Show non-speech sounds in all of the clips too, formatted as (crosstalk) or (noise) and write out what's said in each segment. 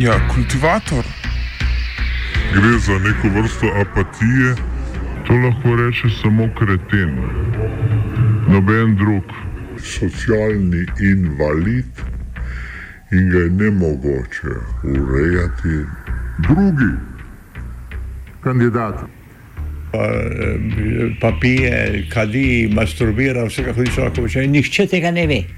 Ja, kultivator. Gre za neko vrsto apatije. To lahko reče samo kreten, noben drug. Socialni invalid in ga je ne mogoče urejati. Drugi kandidat. Pa, eh, pa pije, kadi, masturbira, vse kako reče. Nihče tega ne ve.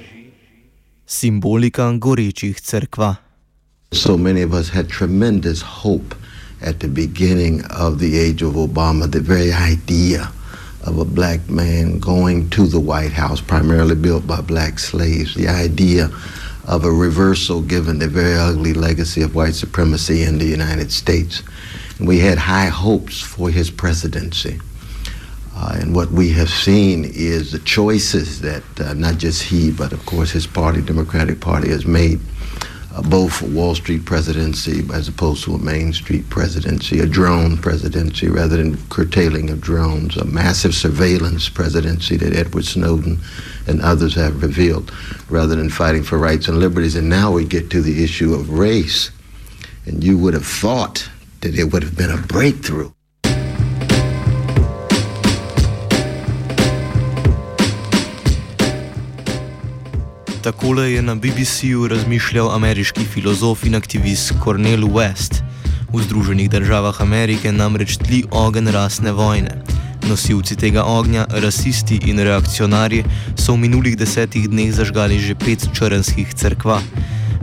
Simbolika gorečih. So many of us had tremendous hope at the beginning of the age of Obama, the very idea of a black man going to the White House, primarily built by black slaves, the idea of a reversal given the very ugly legacy of white supremacy in the United States. We had high hopes for his presidency. Uh, and what we have seen is the choices that uh, not just he, but of course his party, Democratic Party, has made uh, both a Wall Street presidency as opposed to a Main Street presidency, a drone presidency rather than curtailing of drones, a massive surveillance presidency that Edward Snowden and others have revealed, rather than fighting for rights and liberties. And now we get to the issue of race. And you would have thought that it would have been a breakthrough. Takole je na BBC-ju razmišljal ameriški filozof in aktivist Cornel West. V Združenih državah Amerike namreč tli ogen rasne vojne. Nosilci tega ognja, rasisti in reakcionarji, so v minulih desetih dneh zažgali že pet črnskih crkva.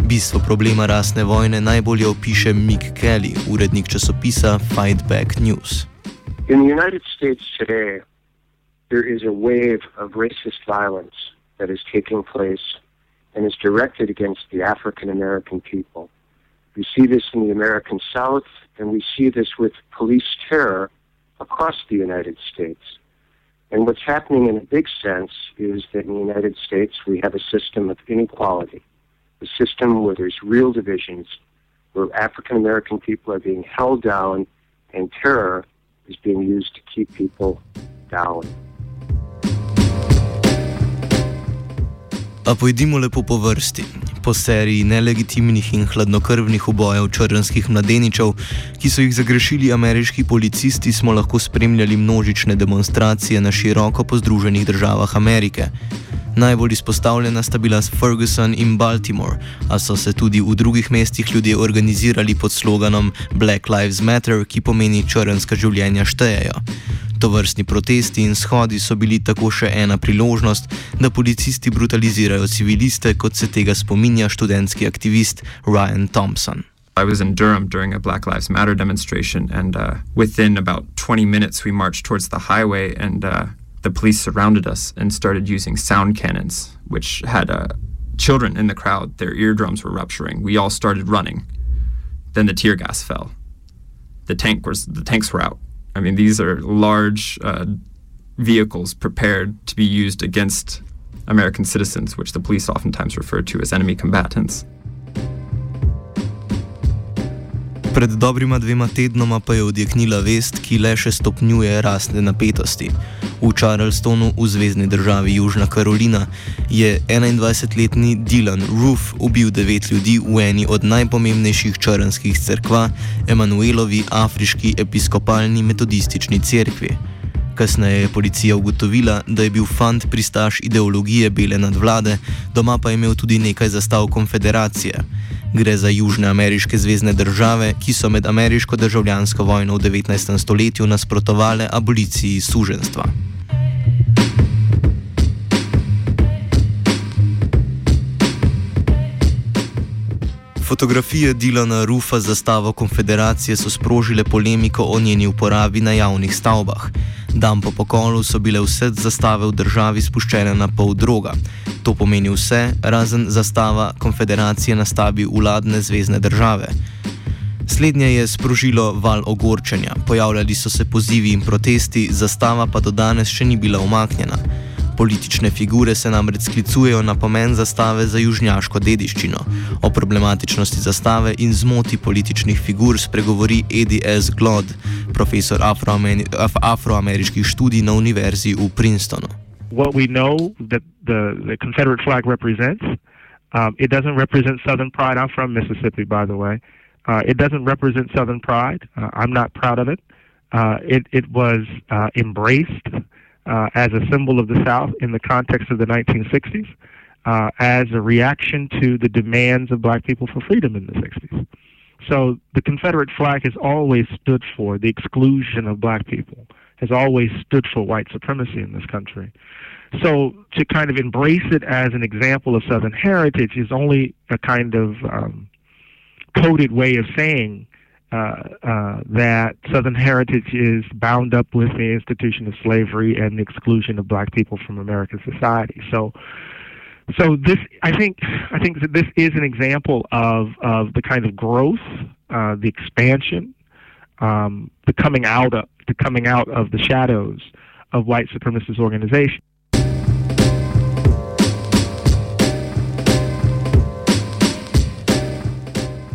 Bistvo problema rasne vojne najbolje opiše Mick Kelly, urednik časopisa Fight Back News. In the United States today, there is a wave of racist violence that is taking place and is directed against the African American people. We see this in the American South, and we see this with police terror across the United States. And what's happening in a big sense is that in the United States we have a system of inequality, a system where there's real divisions, where African American people are being held down, and terror is being used to keep people down. A pojdimo lepo po vrsti. Po seriji nelegitimnih in hladnokrvnih ubojev črnskih mladeničev, ki so jih zagrešili ameriški policisti, smo lahko spremljali množične demonstracije na široko po Združenih državah Amerike. Najbolj izpostavljena sta bila Ferguson in Baltimore, a so se tudi v drugih mestih ljudje organizirali pod sloganom Black Lives Matter, ki pomeni črnska življenja štejejo. To vrstni protesti in shodi so bili tako še ena priložnost, da policisti brutalizirajo civiliste, kot se tega spominja študentski aktivist Ryan Thompson. I was in Durham during a Black Lives Matter demonstration, and uh, within about 20 minutes, we marched towards the highway, and uh, the police surrounded us and started using sound cannons, which had uh, children in the crowd. Their eardrums were rupturing. We all started running. Then the tear gas fell. The tank was the tanks were out. I mean, these are large uh, vehicles prepared to be used against American citizens, which the police oftentimes refer to as enemy combatants. Pred dobrima dvema tednoma pa je odjeknila vest, ki le še stopnjuje rasne napetosti. V Charlestonu, v zvezdni državi Južna Karolina, je 21-letni Dylan Roof ubil devet ljudi v eni od najpomembnejših črnskih cerkva, Emanuelovi afriški episkopalni metodistični cerkvi. Kasneje je policija ugotovila, da je bil fant pristaš ideologije bele nadvlade, doma pa je imel tudi nekaj zastav konfederacije. Gre za južne ameriške zvezdne države, ki so med ameriško državljansko vojno v 19. stoletju nasprotovale aboliciji suženstva. Fotografije Dilana Rufa z zastavo konfederacije so sprožile polemiko o njeni uporabi na javnih stavbah. Dan po pokolu so bile vse zastave v državi spuščene na pol droga. To pomeni vse, razen zastava konfederacije nastavi vladne zvezdne države. Slednje je sprožilo val ogorčenja, pojavljali so se pozivi in protesti, zastava pa do danes še ni bila umaknjena. Politične figure se namreč sklicujejo na pomen zastave za južnjaško dediščino. O problematičnosti zastave in zmoti političnih figur spregovori Eddie S. Glod, profesor afroameriških študij na univerzi v Princetonu. What we know that the, the Confederate flag represents, um, it doesn't represent Southern pride. I'm from Mississippi, by the way. Uh, it doesn't represent Southern pride. Uh, I'm not proud of it. Uh, it, it was uh, embraced uh, as a symbol of the South in the context of the 1960s uh, as a reaction to the demands of black people for freedom in the 60s. So the Confederate flag has always stood for the exclusion of black people, has always stood for white supremacy in this country. So to kind of embrace it as an example of Southern heritage is only a kind of um, coded way of saying uh, uh, that Southern heritage is bound up with the institution of slavery and the exclusion of black people from American society. So, so this, I think, I think that this is an example of of the kind of growth, uh, the expansion, um, the coming out of the coming out of the shadows of white supremacist organizations.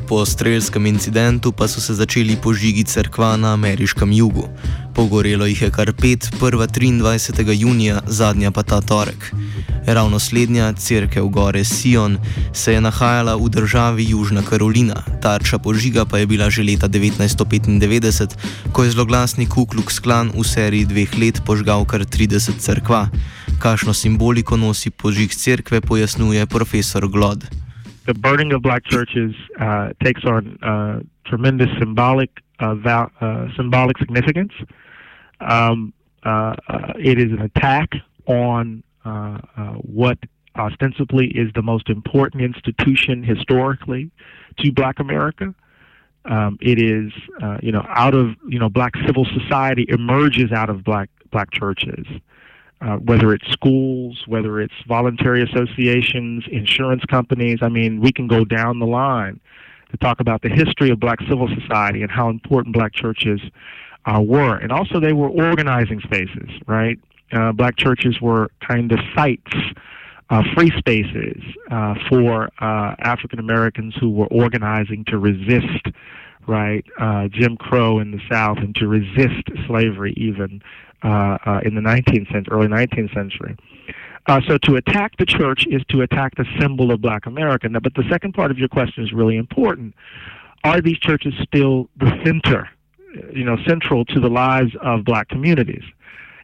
Po strelskem incidentu pa so se začeli požigi crkva na ameriškem jugu. Pogorelo jih je kar pet, prva 23. junija, zadnja pa ta torek. Ravno slednja, crkva v gore Sion, se je nahajala v državi Južna Karolina, tarča požiga pa je bila že leta 1995, ko je zloglasni Ku Klux Klan v seriji dveh let požgal kar 30 crkva. Kakšno simboliko nosi požig crkve, pojasnjuje profesor Glod. The burning of black churches uh, takes on uh, tremendous symbolic uh, val- uh, symbolic significance. Um, uh, uh, it is an attack on what ostensibly is the most important institution historically to Black America. Um, it is, you know, out of you know, black civil society emerges out of black black churches. Uh, whether it's schools, whether it's voluntary associations, insurance companies. I mean, we can go down the line to talk about the history of black civil society and how important black churches uh, were. And also, they were organizing spaces, right? Uh, black churches were kind of sites. Uh, free spaces uh, for uh, African Americans who were organizing to resist, right, Jim Crow in the South and to resist slavery, even uh, uh, in the 19th century, early 19th century. Uh, so to attack the church is to attack the symbol of Black America. Now, but the second part of your question is really important. Are these churches still the center, you know, central to the lives of Black communities?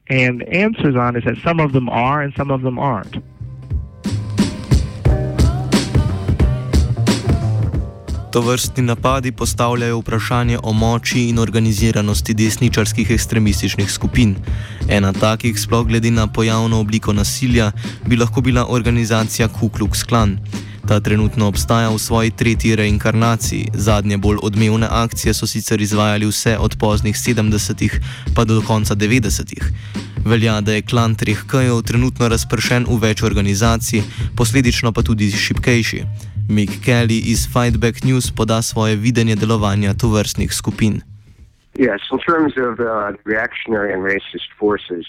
And the answers on is that some of them are and some of them aren't. To vrstni napadi postavljajo vprašanje o moči in organiziranosti desničarskih ekstremističnih skupin. Ena takih, sploh glede na pojavno obliko nasilja, bi lahko bila organizacija Ku Klux Klan. Ta trenutno obstaja v svoji tretji reinkarnaciji, zadnje bolj odmevne akcije so sicer izvajali vse od poznih 70-ih pa do konca 90-ih. Velja, da je klan treh kajev trenutno razpršen v več organizacij, posledično pa tudi šipkejši. Mick Kelly iz Fightback News poda svoje videnje delovanja tovrstnih skupin. Yes, in terms of uh, reactionary and racist forces,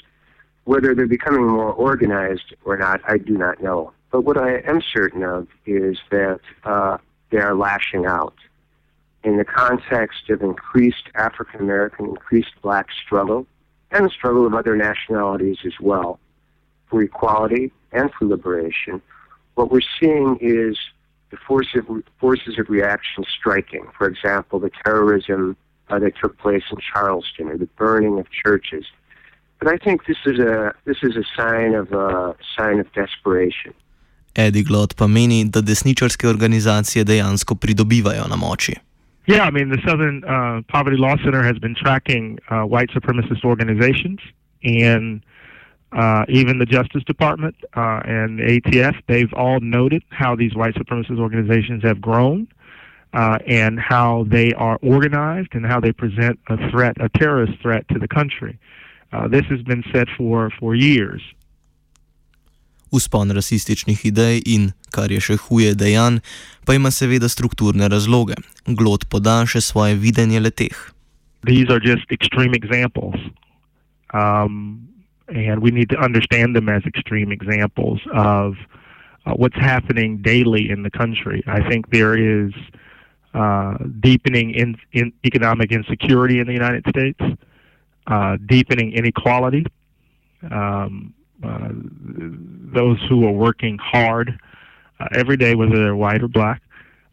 whether they're becoming more organized or not, I do not know. But what I am certain of is that uh, they are lashing out in the context of increased African American, increased black struggle, and the struggle of other nationalities as well for equality and for liberation. What we're seeing is the force of, forces of reaction striking. For example, the terrorism uh, that took place in Charleston or the burning of churches. But I think this is a this is a sign of a sign of desperation. Eddie Glot pa meni, da desničarske organizacije dejansko pridobivajo na moči. Yeah, I mean, the Southern uh, Poverty Law Center has been tracking uh, white supremacist organizations, and uh, even the Justice Department uh, and the ATF, they've all noted how these white supremacist organizations have grown uh, and how they are organized and how they present a threat, a terrorist threat to the country. Uh, this has been said for, for years. Uspon rasističnih idej in, kar je še huje, dejanj, pa ima seveda strukturne razloge. Glot poda še svoje videnje leteh. These are just extreme examples. Um, and we need to understand them as extreme examples of uh, what's happening daily in the country. I think there is uh, deepening in, in, economic insecurity in the United States, uh, deepening inequality. Um, uh, those who are working hard uh, every day, whether they're white or black,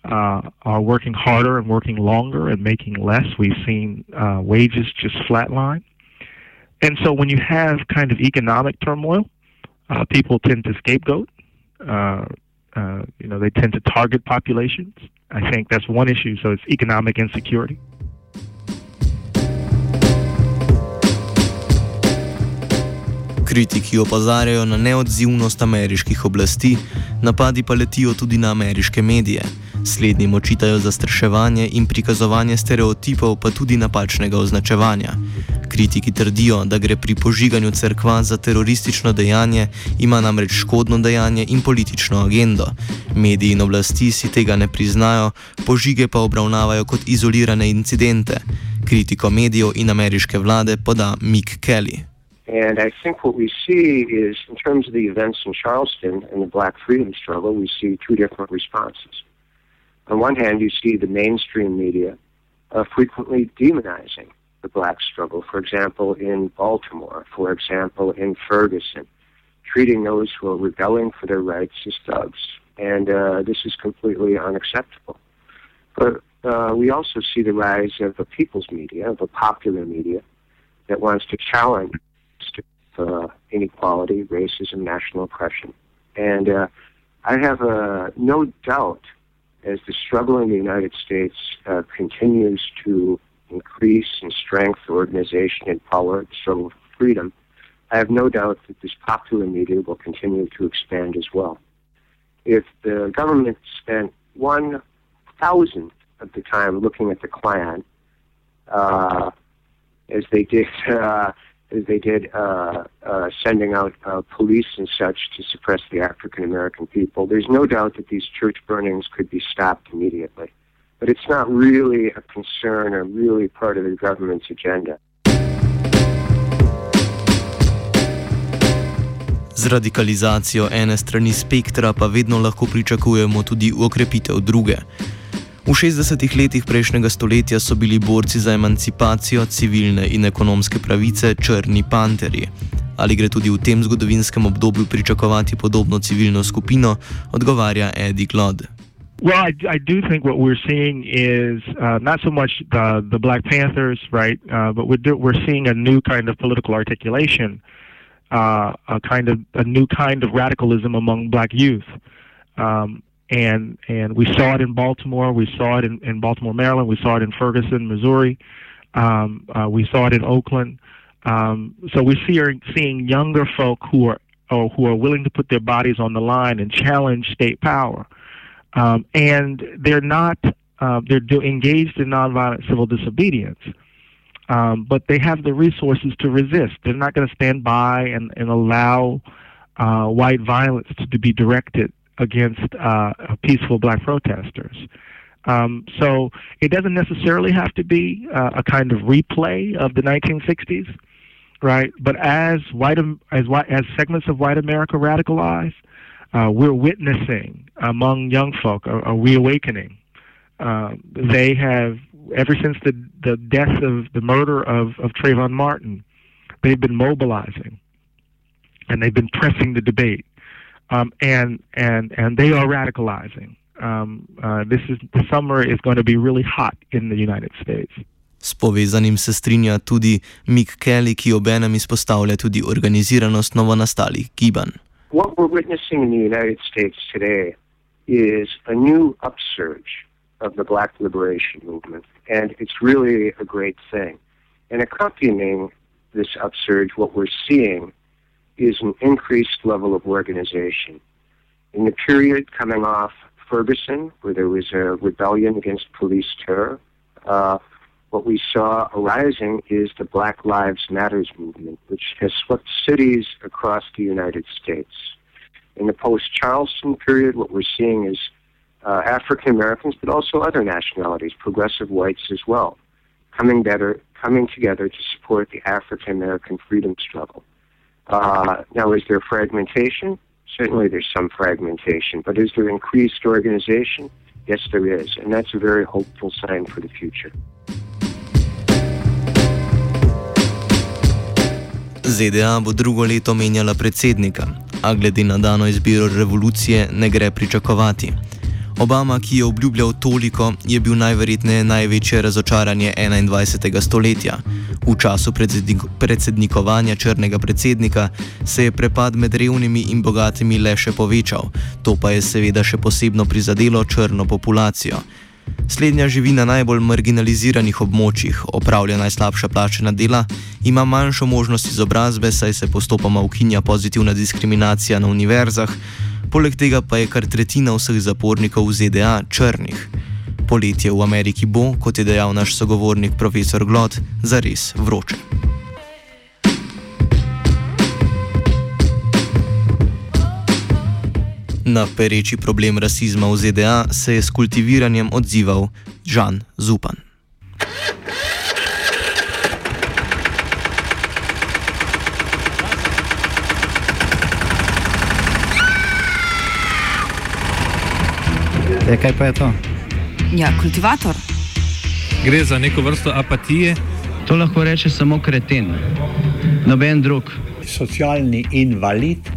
uh, are working harder and working longer and making less. We've seen wages just flatline. And so when you have kind of economic turmoil, uh, people tend to scapegoat. Uh, uh, you know, they tend to target populations. I think that's one issue. So it's economic insecurity. Kritiki opozarjajo na neodzivnost ameriških oblasti, napadi pa letijo tudi na ameriške medije. Slednjim očitajo zastraševanje in prikazovanje stereotipov, pa tudi napačnega označevanja. Kritiki trdijo, da gre pri požiganju crkva za teroristično dejanje, ima namreč škodno dejanje in politično agendo. Mediji in oblasti si tega ne priznajo, požige pa obravnavajo kot izolirane incidente. Kritiko medijev in ameriške vlade poda Mick Kelly. And I think what we see is, in terms of the events in Charleston and the black freedom struggle, we see two different responses. On one hand, you see the mainstream media uh, frequently demonizing the black struggle. For example, in Baltimore, for example, in Ferguson, treating those who are rebelling for their rights as thugs. And uh, this is completely unacceptable. But uh, we also see the rise of the people's media, of the popular media, that wants to challenge uh, inequality, racism, national oppression. And uh, I have uh, no doubt as the struggle in the United States uh, continues to increase in strength, organization, and power, so freedom, I have no doubt that this popular media will continue to expand as well. If the government spent one thousandth of the time looking at the Klan, uh, as they did (laughs) uh, as they did uh, uh, sending out uh, police and such to suppress the African American people. There's no doubt that these church burnings could be stopped immediately. But it's not really a concern or really part of the government's agenda. Z radikalizacijo ene strani spektra pa vedno lahko pričakujemo tudi ukrepitev druge. V 60-ih letih prejšnjega stoletja so bili borci za emancipacijo, civilne in ekonomske pravice črni panterji. Ali gre tudi v tem zgodovinskem obdobju pričakovati podobno civilno skupino, odgovarja Eddie Glod. Well, I, I do think what we're seeing is uh, not so much the, the Black Panthers, right, uh, but we're, do, we're seeing a new kind of political articulation, uh, a kind of a new kind of radicalism among black youth. Um, and and we saw it in Baltimore, we saw it in, in Baltimore, Maryland, we saw it in Ferguson, Missouri, um, uh, we saw it in Oakland. Um, so we see are seeing younger folk who are or who are willing to put their bodies on the line and challenge state power, um, and they're not uh, they're do, engaged in nonviolent civil disobedience. Um, but they have the resources to resist. They're not going to stand by and, and allow uh, white violence to, to be directed against uh, peaceful black protesters. Um, so it doesn't necessarily have to be uh, a kind of replay of the 1960s, right? But as white as white, as segments of white America radicalize, uh, we're witnessing among young folk a, a reawakening. Uh, they have ever since the the death of the murder of of Trayvon Martin, they've been mobilizing, and they've been pressing the debate um, and and and they are radicalizing. Um, uh, this is the summer is going to be really hot in the United States. S povezanim se strinja tudi Mick Kelly, ki obenem izpostavlja tudi organiziranost novonastalih gibanj. What we're witnessing in the United States today is a new upsurge of the Black liberation movement, and it's really a great thing. And accompanying this upsurge, what we're seeing is an increased level of organization. In the period coming off Ferguson, where there was a rebellion against police terror, uh, what we saw arising is the Black Lives Matters movement, which has swept cities across the United States. In the post Charleston period, what we're seeing is uh, African Americans, but also other nationalities, progressive whites as well, coming better, coming together to support the African American freedom struggle. Uh, now, is there fragmentation? Certainly, there's some fragmentation, but is there increased organization? Yes, there is, and that's a very hopeful sign for the future. ZDA bo drugo leto menjala predsednika, a glede na dano izbiro revolucije ne gre pričakovati. Obama, ki je obljubljal toliko, je bil najverjetneje največje razočaranje 21. stoletja. V času predsednikovanja črnega predsednika se je prepad med revnimi in bogatimi le še povečal, to pa je seveda še posebno prizadelo črno populacijo. Slednja živi na najbolj marginaliziranih območjih, opravlja najslabša plačena dela, ima manjšo možnost izobrazbe, saj se postopoma ukinja pozitivna diskriminacija na univerzah, poleg tega pa je kar tretjina vseh zapornikov v ZDA črnih. Poletje v Ameriki bo, kot je dejal naš sogovornik profesor Glot, zares vroče. Na pereči problem rasizma v ZDA se je s kultiviranjem odzival Žan Zupan. E, kaj pa je to? Ja, kultivator. Gre za neko vrsto apatije. To lahko reče samo kreten, noben drug. Socialni invalid